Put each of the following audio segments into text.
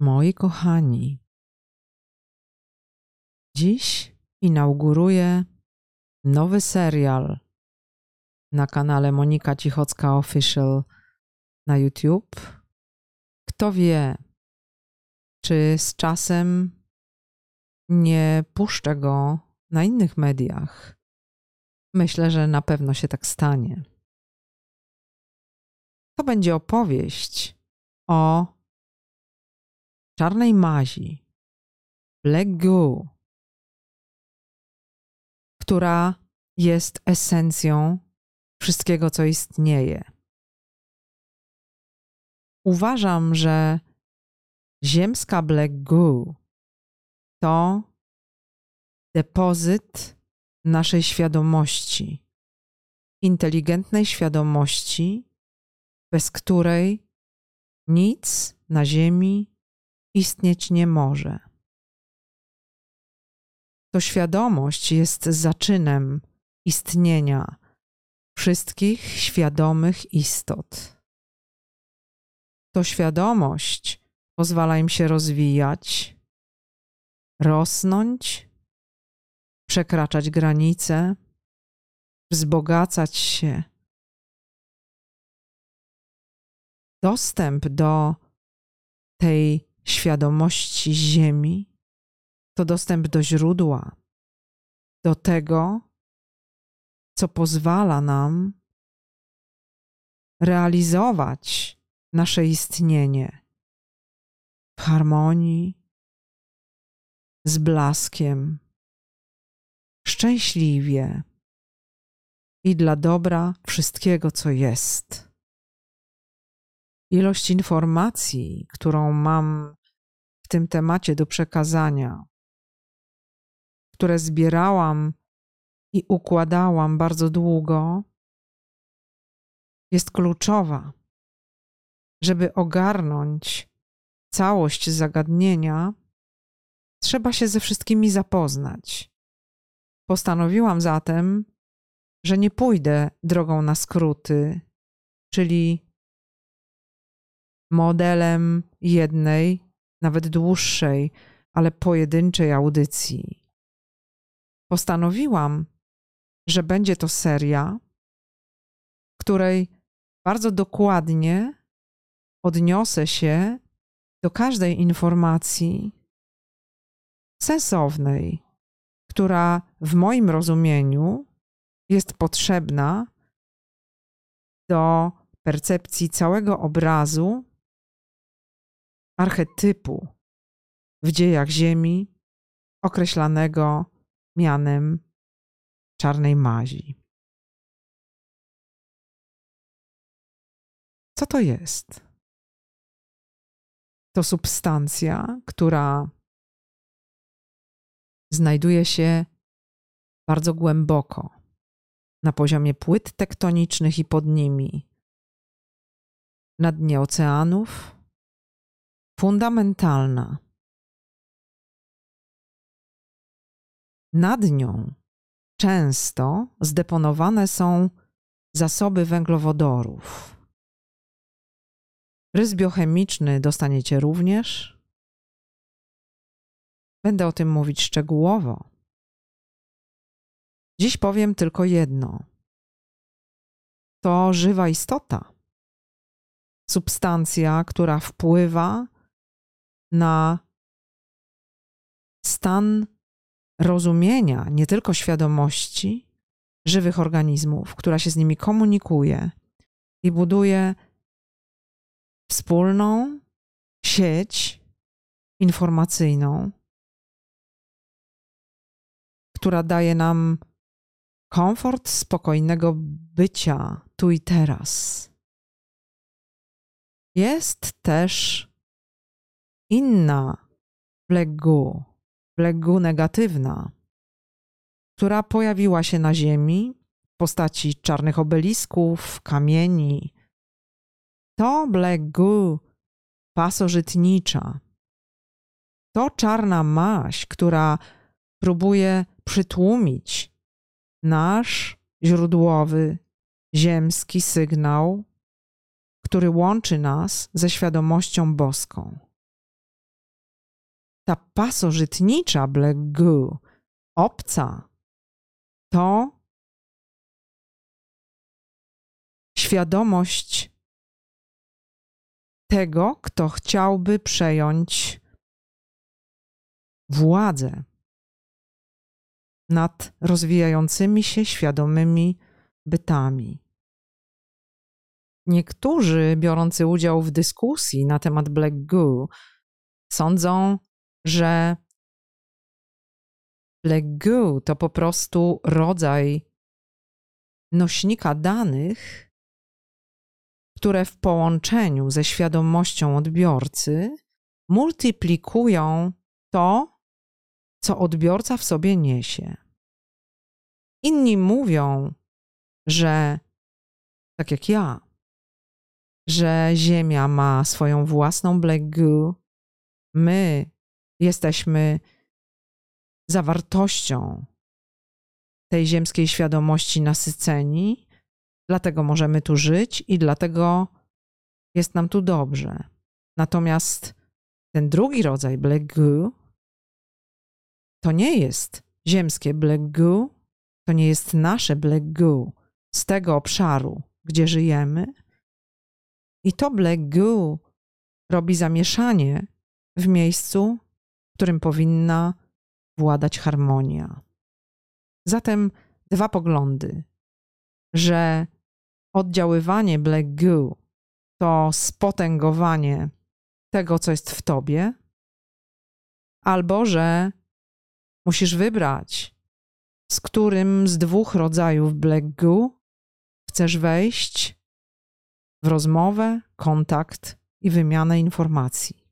Moi kochani, dziś inauguruję nowy serial na kanale Monika Cichocka Official na YouTube. Kto wie, czy z czasem nie puszczę go na innych mediach. Myślę, że na pewno się tak stanie. To będzie opowieść o czarnej mazi, black goo, która jest esencją wszystkiego, co istnieje. Uważam, że ziemska black goo to depozyt naszej świadomości, inteligentnej świadomości, bez której nic na Ziemi istnieć nie może. To świadomość jest zaczynem istnienia wszystkich świadomych istot. To świadomość pozwala im się rozwijać, rosnąć, przekraczać granice, wzbogacać się. Dostęp do tej świadomości Ziemi to dostęp do źródła, do tego, co pozwala nam realizować nasze istnienie w harmonii, z blaskiem, szczęśliwie i dla dobra wszystkiego, co jest. Ilość informacji, którą mam w tym temacie do przekazania, które zbierałam i układałam bardzo długo, jest kluczowa, żeby ogarnąć całość zagadnienia Trzeba się ze wszystkimi zapoznać. Postanowiłam zatem, że nie pójdę drogą na skróty, czyli modelem jednej, nawet dłuższej, ale pojedynczej audycji. Postanowiłam, że będzie to seria, której bardzo dokładnie odniosę się do każdej informacji, sensownej, która w moim rozumieniu jest potrzebna do percepcji całego obrazu, archetypu w dziejach Ziemi, określanego mianem czarnej mazi. Co to jest? To substancja, która znajduje się bardzo głęboko, na poziomie płyt tektonicznych i pod nimi, na dnie oceanów, fundamentalna. Nad nią często zdeponowane są zasoby węglowodorów. Rys biochemiczny dostaniecie również Będę o tym mówić szczegółowo. Dziś powiem tylko jedno. To żywa istota. Substancja, która wpływa na stan rozumienia nie tylko świadomości żywych organizmów, która się z nimi komunikuje i buduje wspólną sieć informacyjną, która daje nam komfort spokojnego bycia tu i teraz. Jest też inna plegu, plegu negatywna, która pojawiła się na Ziemi w postaci czarnych obelisków, kamieni. To blegu pasożytnicza. To czarna maść, która próbuje przytłumić nasz źródłowy, ziemski sygnał, który łączy nas ze świadomością boską. Ta pasożytnicza black goo, obca, to świadomość tego, kto chciałby przejąć władzę nad rozwijającymi się świadomymi bytami. Niektórzy biorący udział w dyskusji na temat Black Goo sądzą, że Goo to po prostu rodzaj nośnika danych, które w połączeniu ze świadomością odbiorcy multiplikują to, co odbiorca w sobie niesie. Inni mówią, że tak jak ja, że Ziemia ma swoją własną black goo, my jesteśmy zawartością tej ziemskiej świadomości nasyceni, dlatego możemy tu żyć i dlatego jest nam tu dobrze. Natomiast ten drugi rodzaj goo to nie jest ziemskie goo, to nie jest nasze goo z tego obszaru, gdzie żyjemy. I to goo robi zamieszanie w miejscu, którym powinna władać harmonia. Zatem dwa poglądy, że oddziaływanie black goo to spotęgowanie tego, co jest w tobie, albo że musisz wybrać, z którym z dwóch rodzajów black goo chcesz wejść w rozmowę, kontakt i wymianę informacji.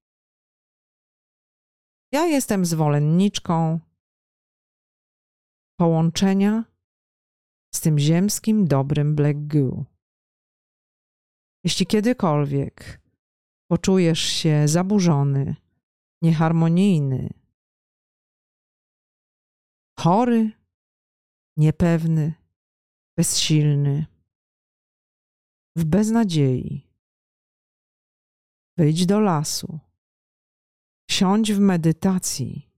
Ja jestem zwolenniczką połączenia z tym ziemskim dobrym black goo. Jeśli kiedykolwiek poczujesz się zaburzony, nieharmonijny, chory, niepewny, bezsilny, w beznadziei, wyjdź do lasu, siądź w medytacji.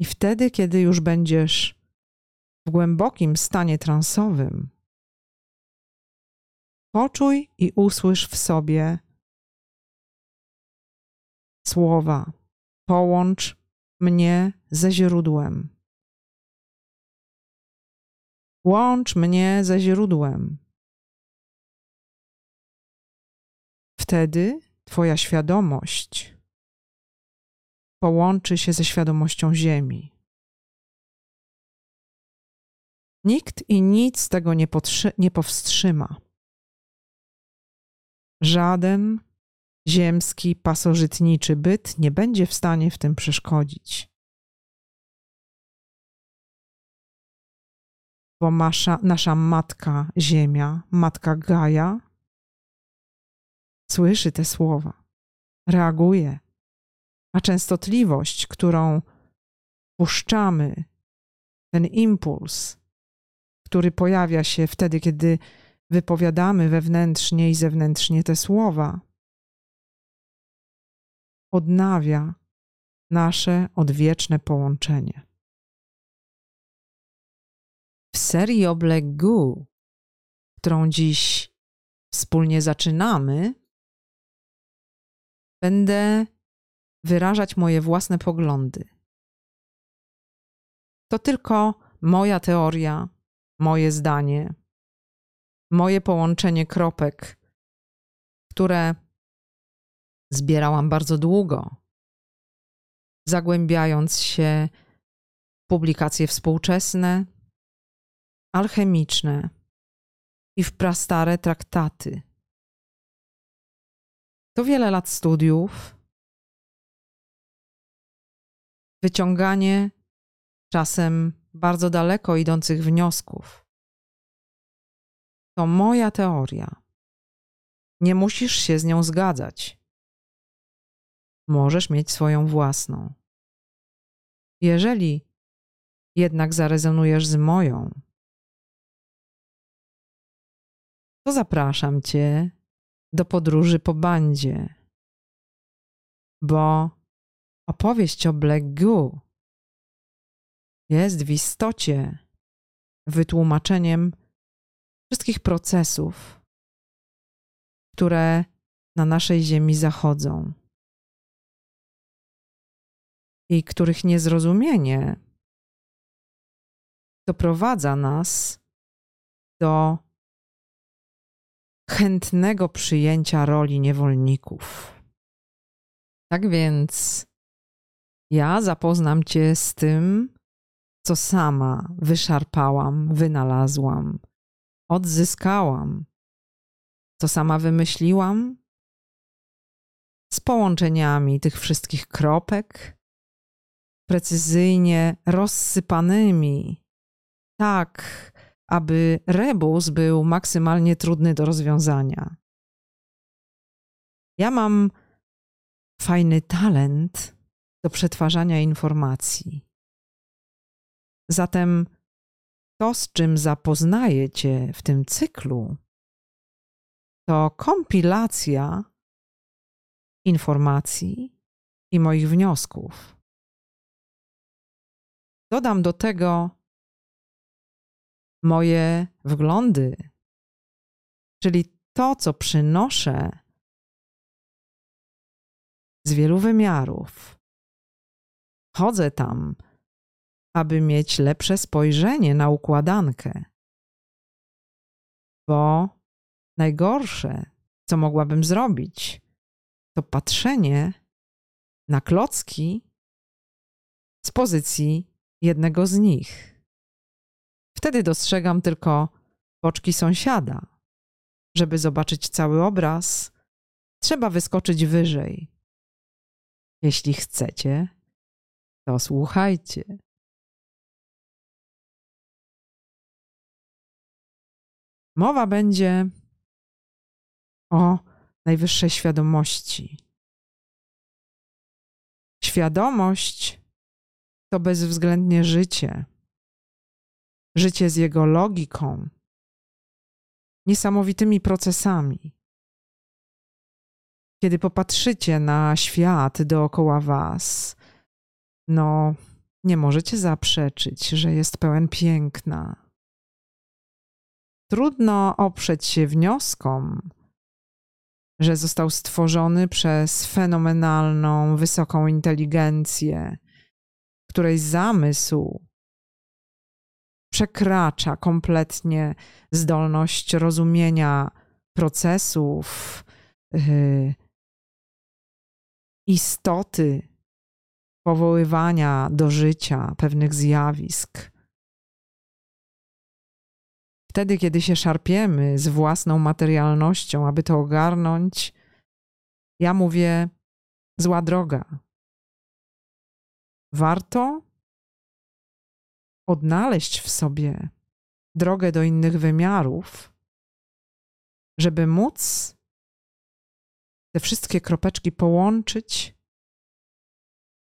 I wtedy, kiedy już będziesz w głębokim stanie transowym, poczuj i usłysz w sobie słowa: Połącz mnie ze źródłem. Łącz mnie ze źródłem. Wtedy Twoja świadomość połączy się ze świadomością Ziemi. Nikt i nic tego nie, nie powstrzyma. Żaden ziemski, pasożytniczy byt nie będzie w stanie w tym przeszkodzić. Bo masza, nasza matka Ziemia, matka Gaja, słyszy te słowa, reaguje, a częstotliwość, którą puszczamy, ten impuls, który pojawia się wtedy, kiedy wypowiadamy wewnętrznie i zewnętrznie te słowa, odnawia nasze odwieczne połączenie. W serii Oblegu, którą dziś wspólnie zaczynamy, będę wyrażać moje własne poglądy. To tylko moja teoria, moje zdanie, moje połączenie kropek, które zbierałam bardzo długo, zagłębiając się w publikacje współczesne, alchemiczne i w prastare traktaty. To wiele lat studiów, wyciąganie czasem bardzo daleko idących wniosków. To moja teoria. Nie musisz się z nią zgadzać możesz mieć swoją własną. Jeżeli jednak zarezonujesz z moją, to zapraszam Cię do podróży po bandzie. bo opowieść o Black Goo jest w istocie wytłumaczeniem wszystkich procesów, które na naszej Ziemi zachodzą i których niezrozumienie doprowadza nas do chętnego przyjęcia roli niewolników. Tak więc ja zapoznam Cię z tym, co sama wyszarpałam, wynalazłam, odzyskałam, co sama wymyśliłam, z połączeniami tych wszystkich kropek, precyzyjnie rozsypanymi, tak aby rebus był maksymalnie trudny do rozwiązania. Ja mam fajny talent do przetwarzania informacji. Zatem to, z czym zapoznaję Cię w tym cyklu, to kompilacja informacji i moich wniosków. Dodam do tego moje wglądy, czyli to, co przynoszę z wielu wymiarów. Chodzę tam, aby mieć lepsze spojrzenie na układankę, bo najgorsze, co mogłabym zrobić, to patrzenie na klocki z pozycji jednego z nich. Wtedy dostrzegam tylko boczki sąsiada. Żeby zobaczyć cały obraz, trzeba wyskoczyć wyżej. Jeśli chcecie, to słuchajcie. Mowa będzie o najwyższej świadomości. Świadomość to bezwzględnie życie życie z jego logiką, niesamowitymi procesami. Kiedy popatrzycie na świat dookoła Was, no, nie możecie zaprzeczyć, że jest pełen piękna. Trudno oprzeć się wnioskom, że został stworzony przez fenomenalną, wysoką inteligencję, której zamysł przekracza kompletnie zdolność rozumienia procesów, yy, istoty powoływania do życia pewnych zjawisk. Wtedy, kiedy się szarpiemy z własną materialnością, aby to ogarnąć, ja mówię: zła droga. Warto odnaleźć w sobie drogę do innych wymiarów, żeby móc te wszystkie kropeczki połączyć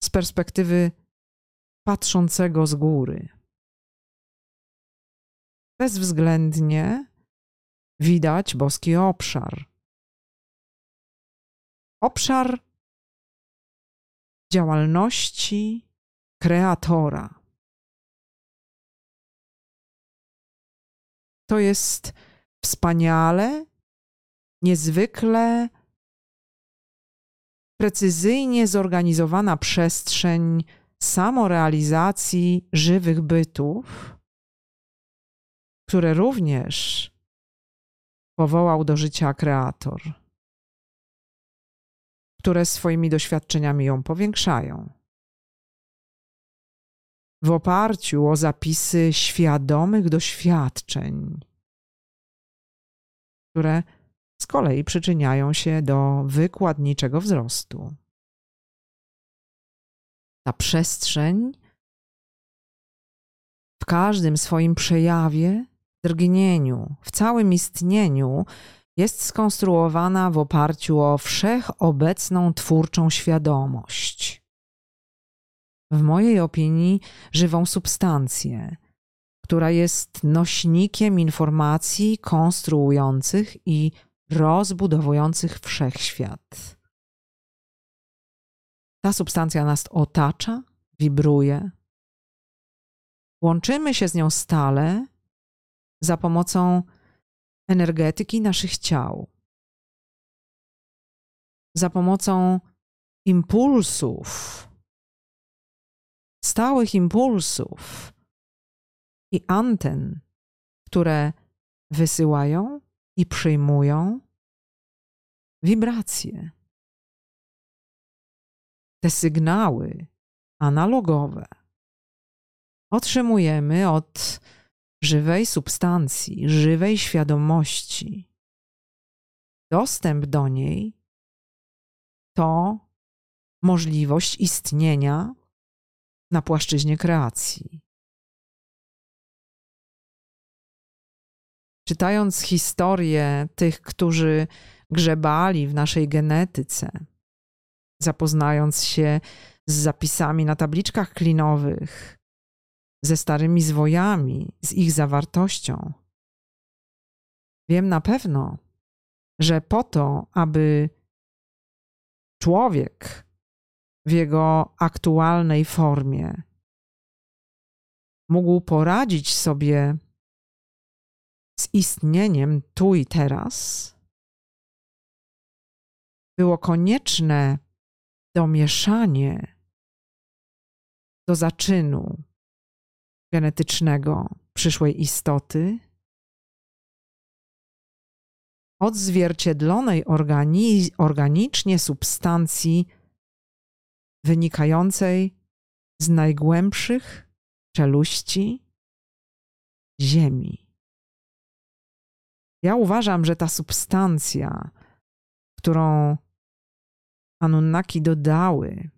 z perspektywy patrzącego z góry. Bezwzględnie widać boski obszar. Obszar działalności kreatora. To jest wspaniale, niezwykle precyzyjnie zorganizowana przestrzeń samorealizacji żywych bytów, które również powołał do życia kreator, które swoimi doświadczeniami ją powiększają w oparciu o zapisy świadomych doświadczeń, które z kolei przyczyniają się do wykładniczego wzrostu. Ta przestrzeń w każdym swoim przejawie, drgnieniu, w całym istnieniu jest skonstruowana w oparciu o wszechobecną twórczą świadomość w mojej opinii, żywą substancję, która jest nośnikiem informacji konstruujących i rozbudowujących wszechświat. Ta substancja nas otacza, wibruje. Łączymy się z nią stale za pomocą energetyki naszych ciał, za pomocą impulsów, stałych impulsów i anten, które wysyłają i przyjmują wibracje. Te sygnały analogowe otrzymujemy od żywej substancji, żywej świadomości. Dostęp do niej to możliwość istnienia na płaszczyźnie kreacji. Czytając historię tych, którzy grzebali w naszej genetyce, zapoznając się z zapisami na tabliczkach klinowych, ze starymi zwojami, z ich zawartością, wiem na pewno, że po to, aby człowiek w jego aktualnej formie. Mógł poradzić sobie z istnieniem tu i teraz, było konieczne domieszanie do zaczynu genetycznego przyszłej istoty odzwierciedlonej organi organicznie substancji wynikającej z najgłębszych czeluści Ziemi. Ja uważam, że ta substancja, którą Anunnaki dodały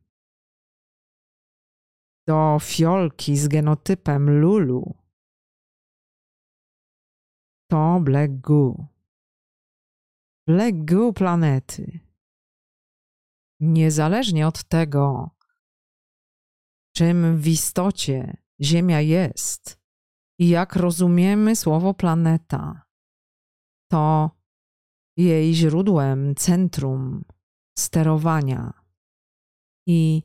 do fiolki z genotypem Lulu, to Black Goo. Black Goo planety. Niezależnie od tego, czym w istocie Ziemia jest i jak rozumiemy słowo planeta, to jej źródłem, centrum sterowania i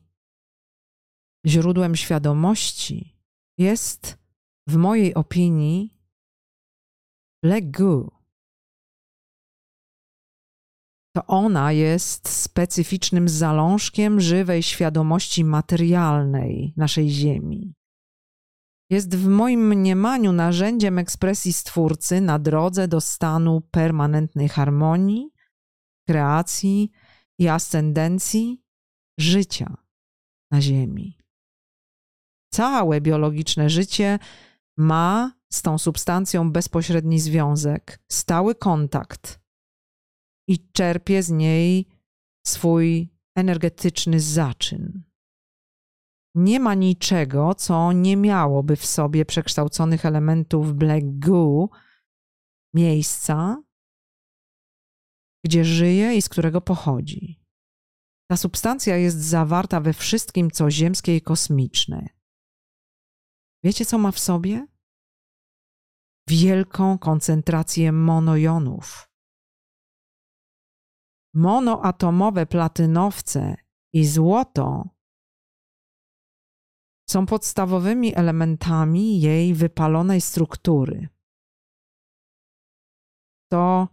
źródłem świadomości jest, w mojej opinii, Goo. To ona jest specyficznym zalążkiem żywej świadomości materialnej naszej Ziemi. Jest w moim mniemaniu narzędziem ekspresji Stwórcy na drodze do stanu permanentnej harmonii, kreacji i ascendencji życia na Ziemi. Całe biologiczne życie ma z tą substancją bezpośredni związek, stały kontakt i czerpie z niej swój energetyczny zaczyn. Nie ma niczego, co nie miałoby w sobie przekształconych elementów black goo, miejsca, gdzie żyje i z którego pochodzi. Ta substancja jest zawarta we wszystkim, co ziemskie i kosmiczne. Wiecie, co ma w sobie? Wielką koncentrację monojonów. Monoatomowe platynowce i złoto są podstawowymi elementami jej wypalonej struktury. To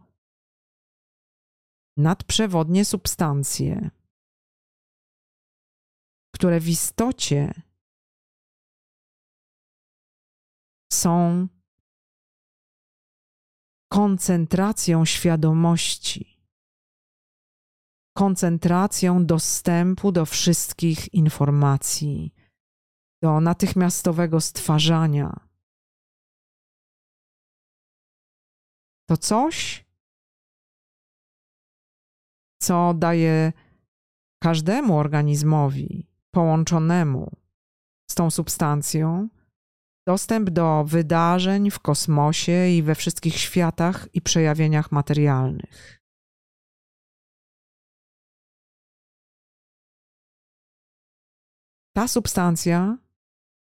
nadprzewodnie substancje, które w istocie są koncentracją świadomości, koncentracją dostępu do wszystkich informacji, do natychmiastowego stwarzania. To coś, co daje każdemu organizmowi połączonemu z tą substancją dostęp do wydarzeń w kosmosie i we wszystkich światach i przejawieniach materialnych. Ta substancja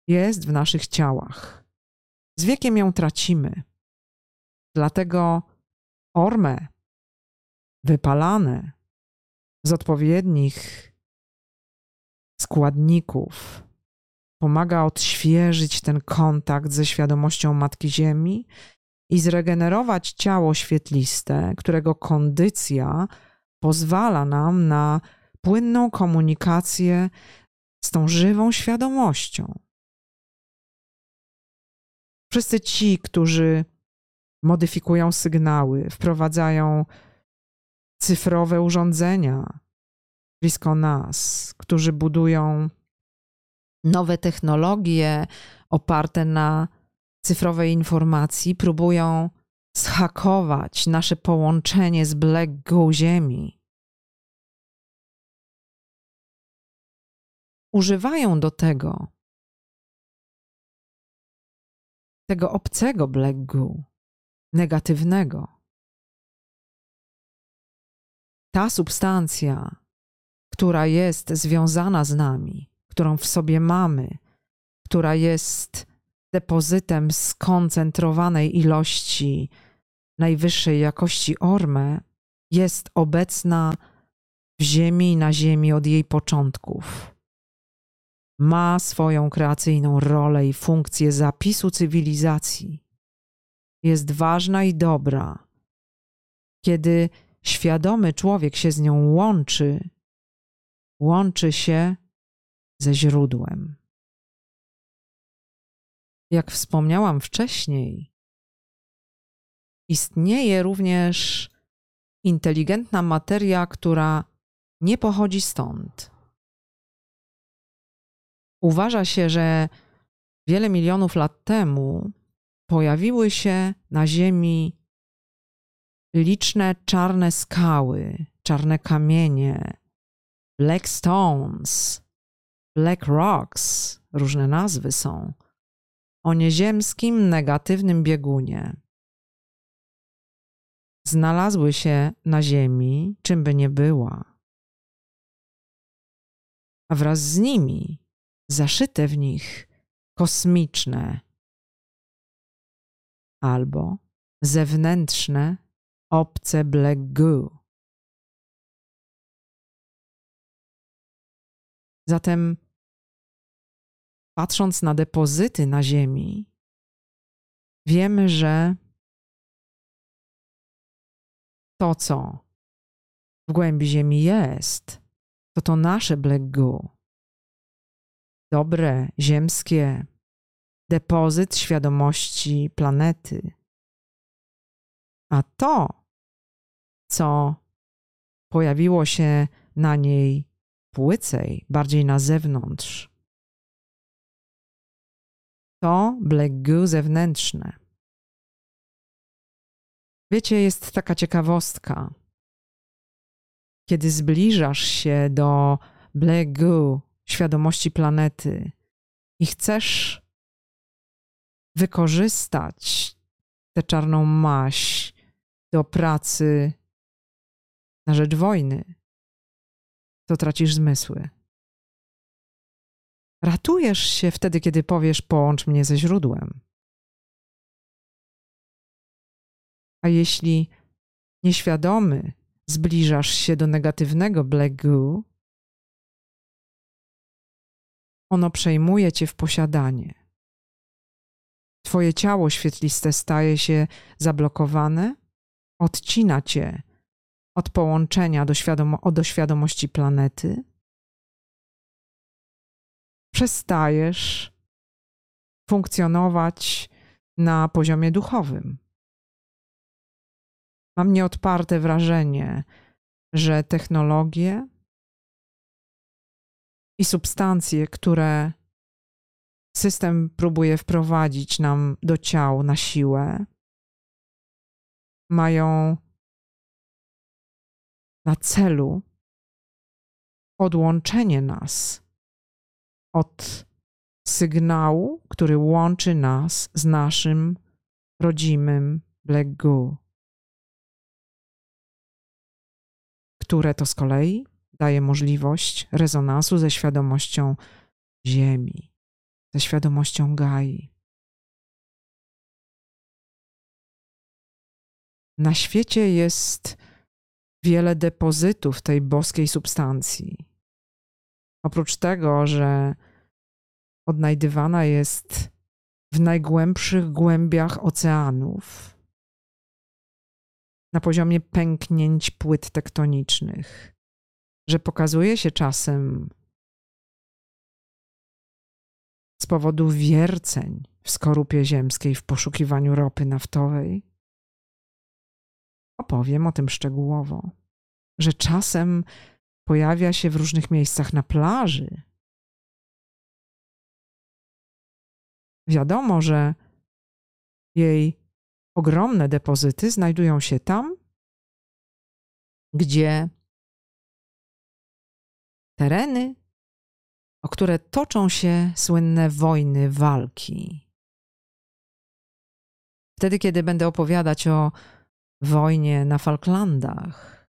jest w naszych ciałach. Z wiekiem ją tracimy. Dlatego orme wypalane z odpowiednich składników. Pomaga odświeżyć ten kontakt ze świadomością Matki Ziemi i zregenerować ciało świetliste, którego kondycja pozwala nam na płynną komunikację z tą żywą świadomością. Wszyscy ci, którzy modyfikują sygnały, wprowadzają cyfrowe urządzenia blisko nas, którzy budują nowe technologie oparte na cyfrowej informacji, próbują zhakować nasze połączenie z Black Go Ziemi. Używają do tego tego obcego Black Goo, negatywnego. Ta substancja, która jest związana z nami, którą w sobie mamy, która jest depozytem skoncentrowanej ilości najwyższej jakości orme, jest obecna w Ziemi i na Ziemi od jej początków. Ma swoją kreacyjną rolę i funkcję zapisu cywilizacji. Jest ważna i dobra. Kiedy świadomy człowiek się z nią łączy, łączy się ze źródłem. Jak wspomniałam wcześniej, istnieje również inteligentna materia, która nie pochodzi stąd. Uważa się, że wiele milionów lat temu pojawiły się na Ziemi liczne czarne skały, czarne kamienie, black stones, black rocks, różne nazwy są, o nieziemskim negatywnym biegunie. Znalazły się na Ziemi, czym by nie była. A wraz z nimi zaszyte w nich kosmiczne albo zewnętrzne, obce black goo. Zatem, patrząc na depozyty na Ziemi, wiemy, że to, co w głębi Ziemi jest, to to nasze black goo. Dobre, ziemskie, depozyt świadomości planety. A to, co pojawiło się na niej płycej, bardziej na zewnątrz. To goo zewnętrzne. Wiecie, jest taka ciekawostka. Kiedy zbliżasz się do goo świadomości planety i chcesz wykorzystać tę czarną maść do pracy na rzecz wojny, to tracisz zmysły. Ratujesz się wtedy, kiedy powiesz: Połącz mnie ze źródłem. A jeśli nieświadomy zbliżasz się do negatywnego black goo, ono przejmuje cię w posiadanie. Twoje ciało świetliste staje się zablokowane, odcina cię od połączenia do, świadomo- do świadomości planety, przestajesz funkcjonować na poziomie duchowym. Mam nieodparte wrażenie, że technologie i substancje, które system próbuje wprowadzić nam do ciał na siłę, mają na celu odłączenie nas od sygnału, który łączy nas z naszym rodzimym Black Goo, które to z kolei daje możliwość rezonansu ze świadomością Ziemi, ze świadomością Gai. Na świecie jest wiele depozytów tej boskiej substancji. Oprócz tego, że odnajdywana jest w najgłębszych głębiach oceanów, na poziomie pęknięć płyt tektonicznych, że pokazuje się czasem z powodu wierceń w skorupie ziemskiej w poszukiwaniu ropy naftowej. Opowiem o tym szczegółowo, że czasem pojawia się w różnych miejscach na plaży. Wiadomo, że jej ogromne depozyty znajdują się tam, gdzie tereny, o które toczą się słynne wojny, walki. Wtedy, kiedy będę opowiadać o wojnie na Falklandach,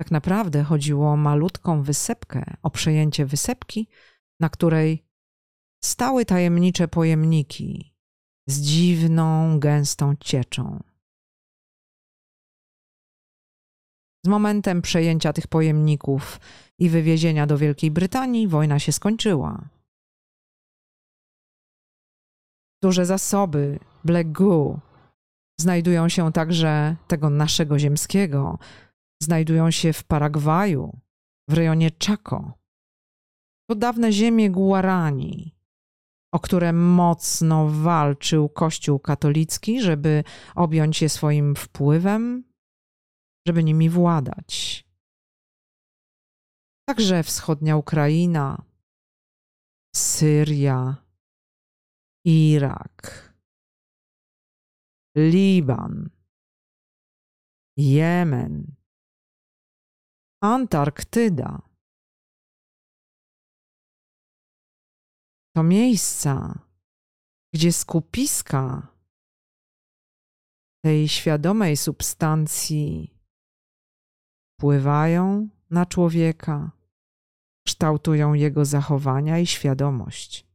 tak naprawdę chodziło o malutką wysepkę, o przejęcie wysepki, na której stały tajemnicze pojemniki z dziwną, gęstą cieczą. Z momentem przejęcia tych pojemników i wywiezienia do Wielkiej Brytanii wojna się skończyła. Duże zasoby Black Goo znajdują się także tego naszego ziemskiego, znajdują się w Paragwaju, w rejonie Chaco. To dawne ziemie Guarani, o które mocno walczył Kościół katolicki, żeby objąć je swoim wpływem, żeby nimi władać. Także wschodnia Ukraina, Syria, Irak, Liban, Jemen, Antarktyda. To miejsca, gdzie skupiska tej świadomej substancji wpływają na człowieka, kształtują jego zachowania i świadomość.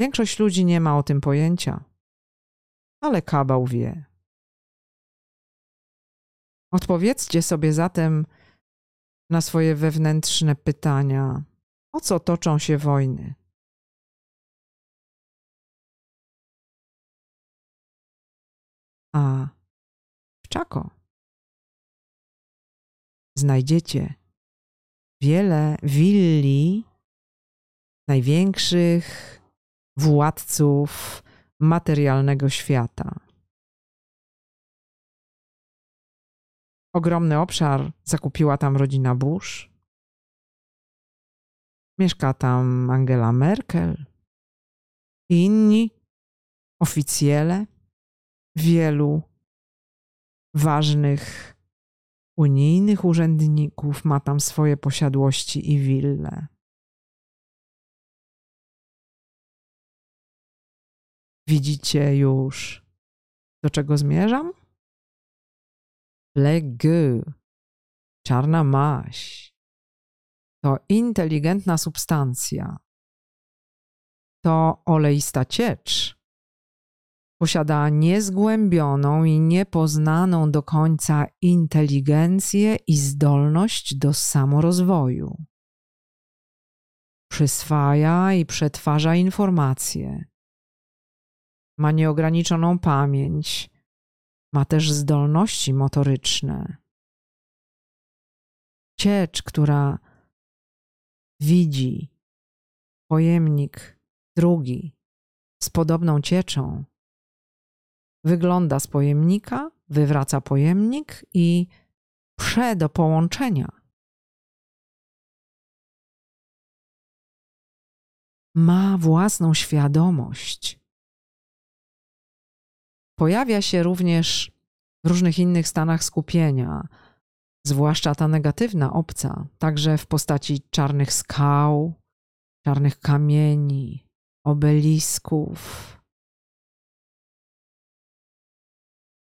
Większość ludzi nie ma o tym pojęcia, ale kabał wie. Odpowiedzcie sobie zatem na swoje wewnętrzne pytania: o co toczą się wojny? A w Czako znajdziecie wiele willi największych władców materialnego świata. Ogromny obszar zakupiła tam rodzina Bush. Mieszka tam Angela Merkel i inni oficjele wielu ważnych unijnych urzędników ma tam swoje posiadłości i wille. Widzicie już, do czego zmierzam? Legu, czarna maś, to inteligentna substancja. To oleista ciecz. Posiada niezgłębioną i niepoznaną do końca inteligencję i zdolność do samorozwoju. Przyswaja i przetwarza informacje ma nieograniczoną pamięć, ma też zdolności motoryczne. Ciecz, która widzi pojemnik drugi z podobną cieczą, wygląda z pojemnika, wywraca pojemnik i prze do połączenia. Ma własną świadomość pojawia się również w różnych innych stanach skupienia, zwłaszcza ta negatywna obca, także w postaci czarnych skał, czarnych kamieni, obelisków.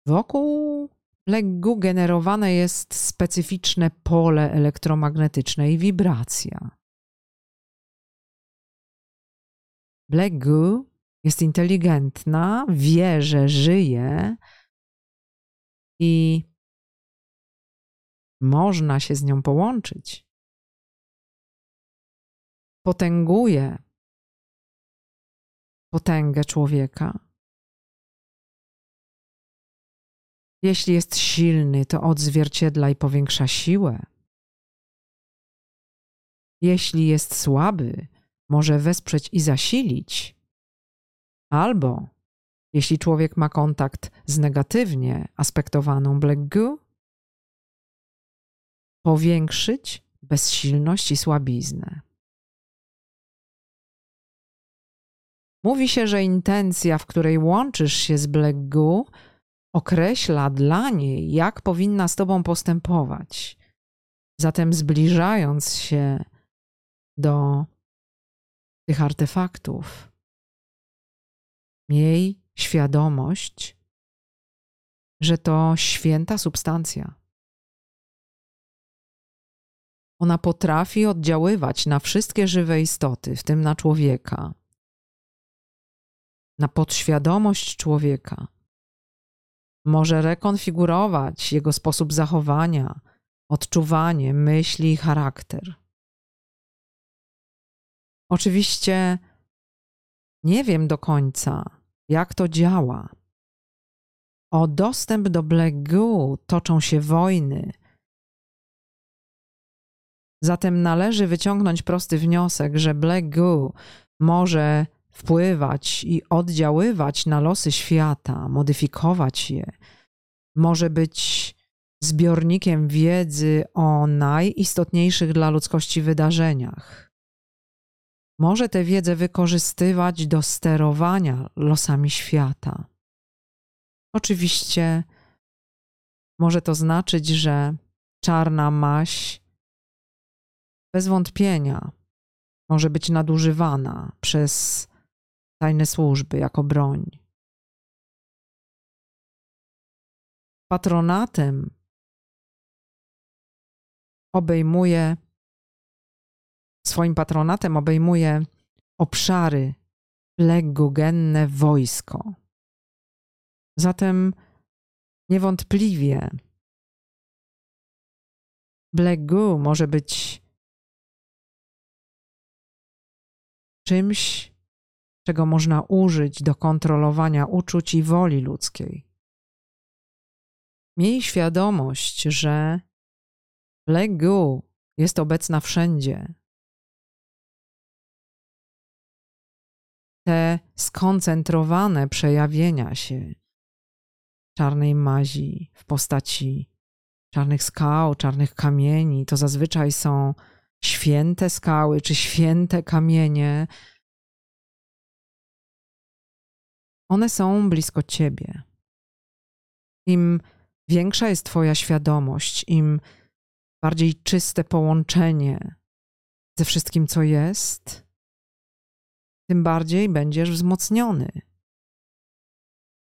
Wokół leggu generowane jest specyficzne pole elektromagnetyczne i wibracja. Goo jest inteligentna, wie, że żyje i można się z nią połączyć. Potęguje potęgę człowieka. Jeśli jest silny, to odzwierciedla i powiększa siłę. Jeśli jest słaby, może wesprzeć i zasilić. Albo jeśli człowiek ma kontakt z negatywnie aspektowaną goo, powiększyć bezsilność i słabiznę. Mówi się, że intencja, w której łączysz się z goo, określa dla niej, jak powinna z tobą postępować. Zatem zbliżając się do tych artefaktów, miej świadomość, że to święta substancja. Ona potrafi oddziaływać na wszystkie żywe istoty, w tym na człowieka, na podświadomość człowieka. Może rekonfigurować jego sposób zachowania, odczuwanie, myśli i charakter. Oczywiście nie wiem do końca, jak to działa. O dostęp do Black Goo toczą się wojny. Zatem należy wyciągnąć prosty wniosek, że Black Goo może wpływać i oddziaływać na losy świata, modyfikować je. Może być zbiornikiem wiedzy o najistotniejszych dla ludzkości wydarzeniach może tę wiedzę wykorzystywać do sterowania losami świata. Oczywiście może to znaczyć, że czarna maś bez wątpienia może być nadużywana przez tajne służby jako broń. Patronatem obejmuje Swoim patronatem obejmuje obszary legogenne wojsko. Zatem niewątpliwie Blegu może być czymś, czego można użyć do kontrolowania uczuć i woli ludzkiej. Miej świadomość, że Blegu jest obecna wszędzie, te skoncentrowane przejawienia się czarnej mazi w postaci czarnych skał, czarnych kamieni, to zazwyczaj są święte skały czy święte kamienie. One są blisko ciebie. Im większa jest Twoja świadomość, im bardziej czyste połączenie ze wszystkim, co jest, tym bardziej będziesz wzmocniony.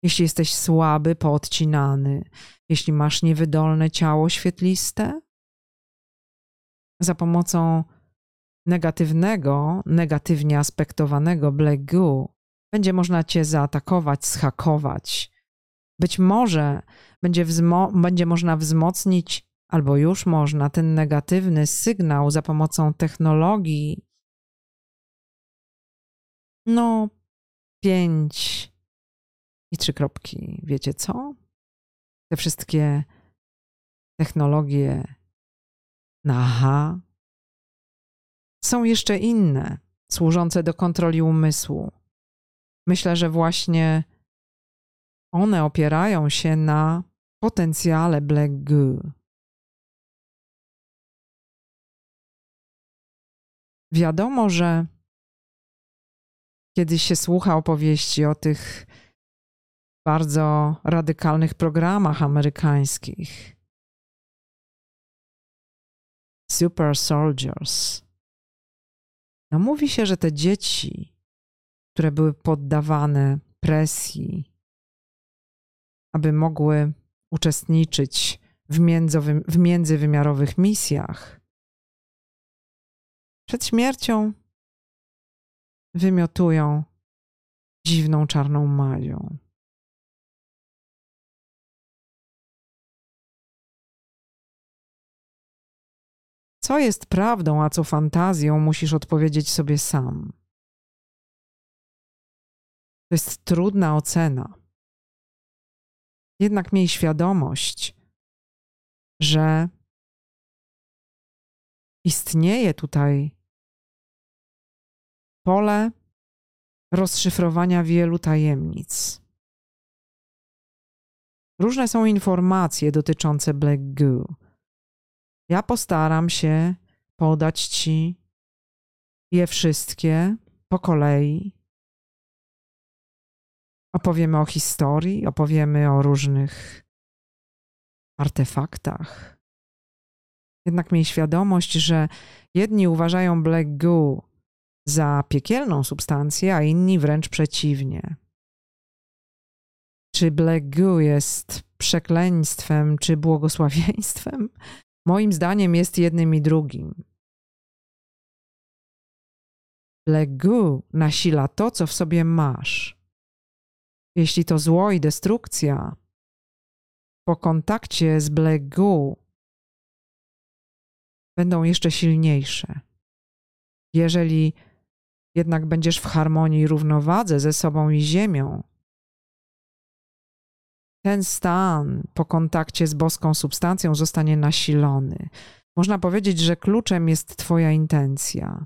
Jeśli jesteś słaby, poodcinany, jeśli masz niewydolne ciało świetliste, za pomocą negatywnego, negatywnie aspektowanego black goo będzie można cię zaatakować, schakować. Być może będzie, będzie można wzmocnić, albo już można, ten negatywny sygnał za pomocą technologii no, pięć i trzy kropki. Wiecie co? Te wszystkie technologie aha są jeszcze inne, służące do kontroli umysłu. Myślę, że właśnie one opierają się na potencjale Black Goo. Wiadomo, że kiedy się słucha opowieści o tych bardzo radykalnych programach amerykańskich. Super Soldiers. No mówi się, że te dzieci, które były poddawane presji, aby mogły uczestniczyć w, w międzywymiarowych misjach, przed śmiercią wymiotują dziwną czarną mazią. Co jest prawdą, a co fantazją, musisz odpowiedzieć sobie sam. To jest trudna ocena. Jednak miej świadomość, że istnieje tutaj pole rozszyfrowania wielu tajemnic. Różne są informacje dotyczące Black Goo. Ja postaram się podać Ci je wszystkie po kolei. Opowiemy o historii, opowiemy o różnych artefaktach. Jednak miej świadomość, że jedni uważają Black Goo za piekielną substancję, a inni wręcz przeciwnie. Czy Black Goo jest przekleństwem, czy błogosławieństwem? Moim zdaniem jest jednym i drugim. Black Goo nasila to, co w sobie masz. Jeśli to zło i destrukcja, po kontakcie z Black Goo będą jeszcze silniejsze. Jeżeli jednak będziesz w harmonii i równowadze ze sobą i ziemią, ten stan po kontakcie z boską substancją zostanie nasilony. Można powiedzieć, że kluczem jest Twoja intencja.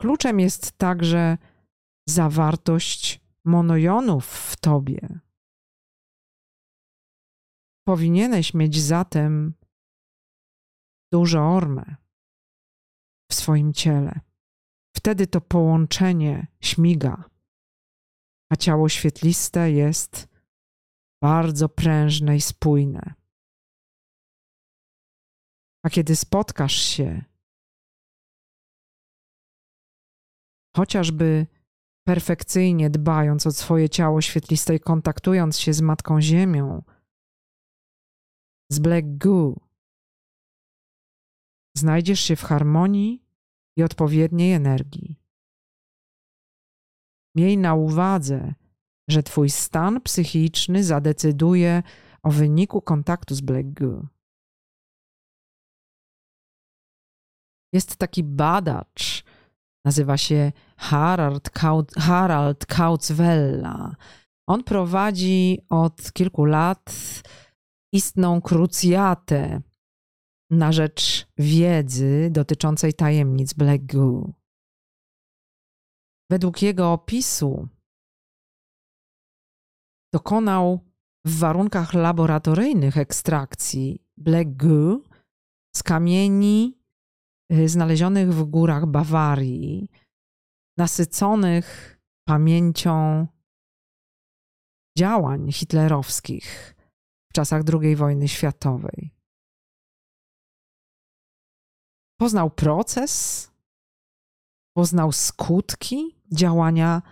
Kluczem jest także zawartość monojonów w Tobie. Powinieneś mieć zatem dużo ormę w swoim ciele. Wtedy to połączenie śmiga, a ciało świetliste jest bardzo prężne i spójne. A kiedy spotkasz się, chociażby perfekcyjnie dbając o swoje ciało świetliste i kontaktując się z Matką Ziemią, z Black Goo, znajdziesz się w harmonii i odpowiedniej energii. Miej na uwadze, że Twój stan psychiczny zadecyduje o wyniku kontaktu z Black Goo. Jest taki badacz, nazywa się Harald, Kaut, Harald Kautzwella. On prowadzi od kilku lat istną krucjatę na rzecz wiedzy dotyczącej tajemnic Black Goo. Według jego opisu dokonał w warunkach laboratoryjnych ekstrakcji Black Goo z kamieni znalezionych w górach Bawarii, nasyconych pamięcią działań hitlerowskich w czasach II wojny światowej. Poznał proces, poznał skutki działania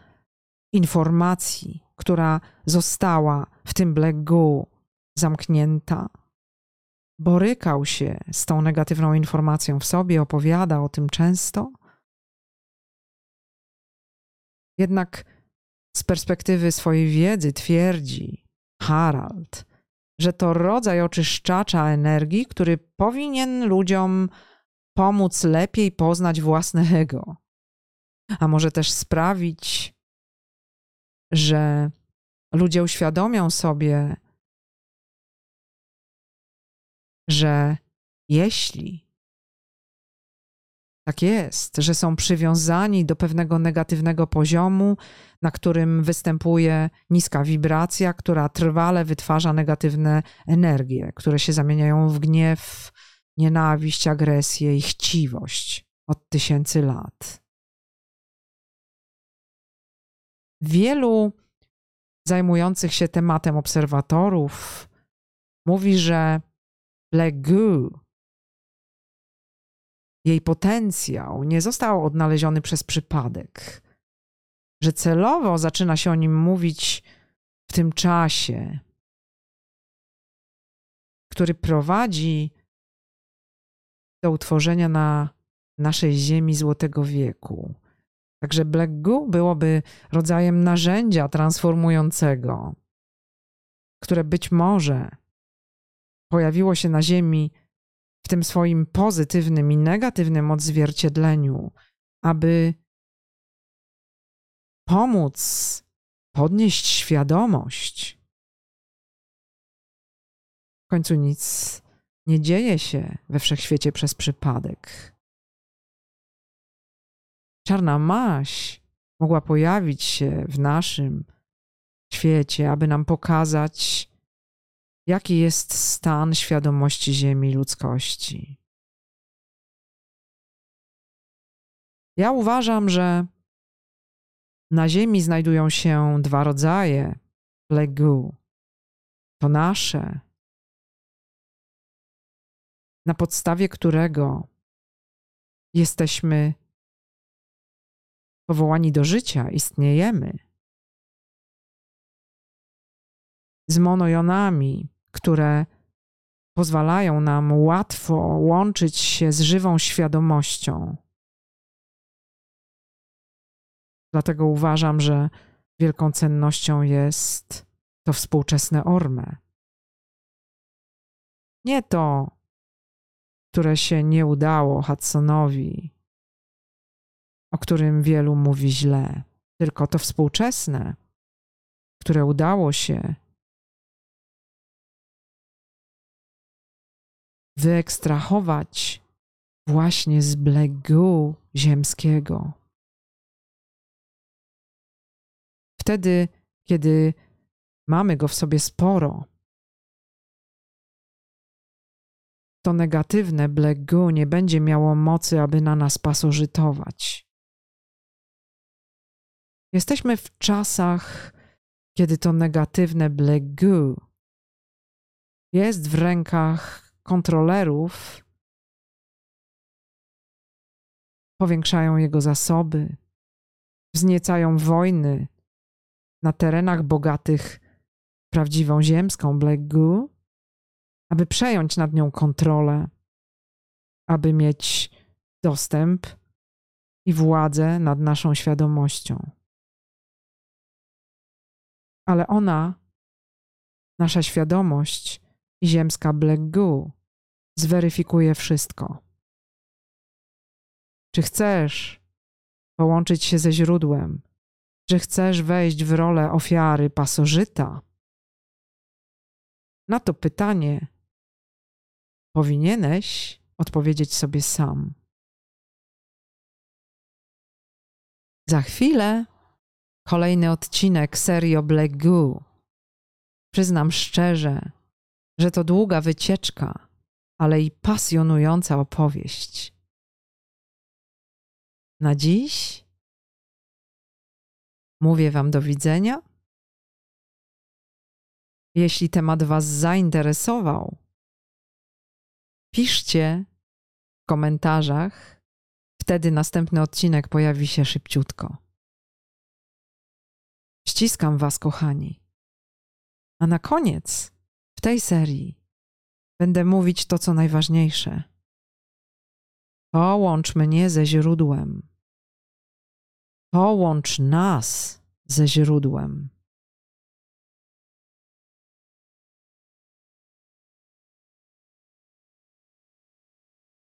informacji, która została w tym Black Goo zamknięta. Borykał się z tą negatywną informacją w sobie, opowiada o tym często. Jednak z perspektywy swojej wiedzy twierdzi Harald, że to rodzaj oczyszczacza energii, który powinien ludziom pomóc lepiej poznać własne ego, a może też sprawić, że ludzie uświadomią sobie, że jeśli tak jest, że są przywiązani do pewnego negatywnego poziomu, na którym występuje niska wibracja, która trwale wytwarza negatywne energie, które się zamieniają w gniew, nienawiść, agresję i chciwość od tysięcy lat. Wielu zajmujących się tematem obserwatorów mówi, że Goo, jej potencjał nie został odnaleziony przez przypadek, że celowo zaczyna się o nim mówić w tym czasie, który prowadzi do utworzenia na naszej ziemi złotego wieku. Także Black Goo byłoby rodzajem narzędzia transformującego, które być może pojawiło się na ziemi w tym swoim pozytywnym i negatywnym odzwierciedleniu, aby pomóc podnieść świadomość. W końcu nic nie dzieje się we wszechświecie przez przypadek. Czarna maś mogła pojawić się w naszym świecie, aby nam pokazać, jaki jest stan świadomości Ziemi ludzkości. Ja uważam, że na Ziemi znajdują się dwa rodzaje legu. To nasze, na podstawie którego jesteśmy powołani do życia, istniejemy. Z monojonami, które pozwalają nam łatwo łączyć się z żywą świadomością. Dlatego uważam, że wielką cennością jest to współczesne orme. Nie to, które się nie udało Hudsonowi, o którym wielu mówi źle, tylko to współczesne, które udało się wyekstrahować właśnie z blegu ziemskiego. Wtedy, kiedy mamy go w sobie sporo, to negatywne blegu nie będzie miało mocy, aby na nas pasożytować. Jesteśmy w czasach, kiedy to negatywne blegu jest w rękach kontrolerów, powiększają jego zasoby, wzniecają wojny na terenach bogatych prawdziwą ziemską blegu, aby przejąć nad nią kontrolę, aby mieć dostęp i władzę nad naszą świadomością. Ale ona, nasza świadomość i ziemska blegu, zweryfikuje wszystko. Czy chcesz połączyć się ze źródłem? Czy chcesz wejść w rolę ofiary pasożyta? Na to pytanie powinieneś odpowiedzieć sobie sam. Za chwilę kolejny odcinek serii o Black Goo. Przyznam szczerze, że to długa wycieczka, ale i pasjonująca opowieść. Na dziś mówię Wam do widzenia. Jeśli temat Was zainteresował, piszcie w komentarzach, wtedy następny odcinek pojawi się szybciutko. Ściskam Was, kochani. A na koniec w tej serii będę mówić to, co najważniejsze. Połącz mnie ze źródłem. Połącz nas ze źródłem.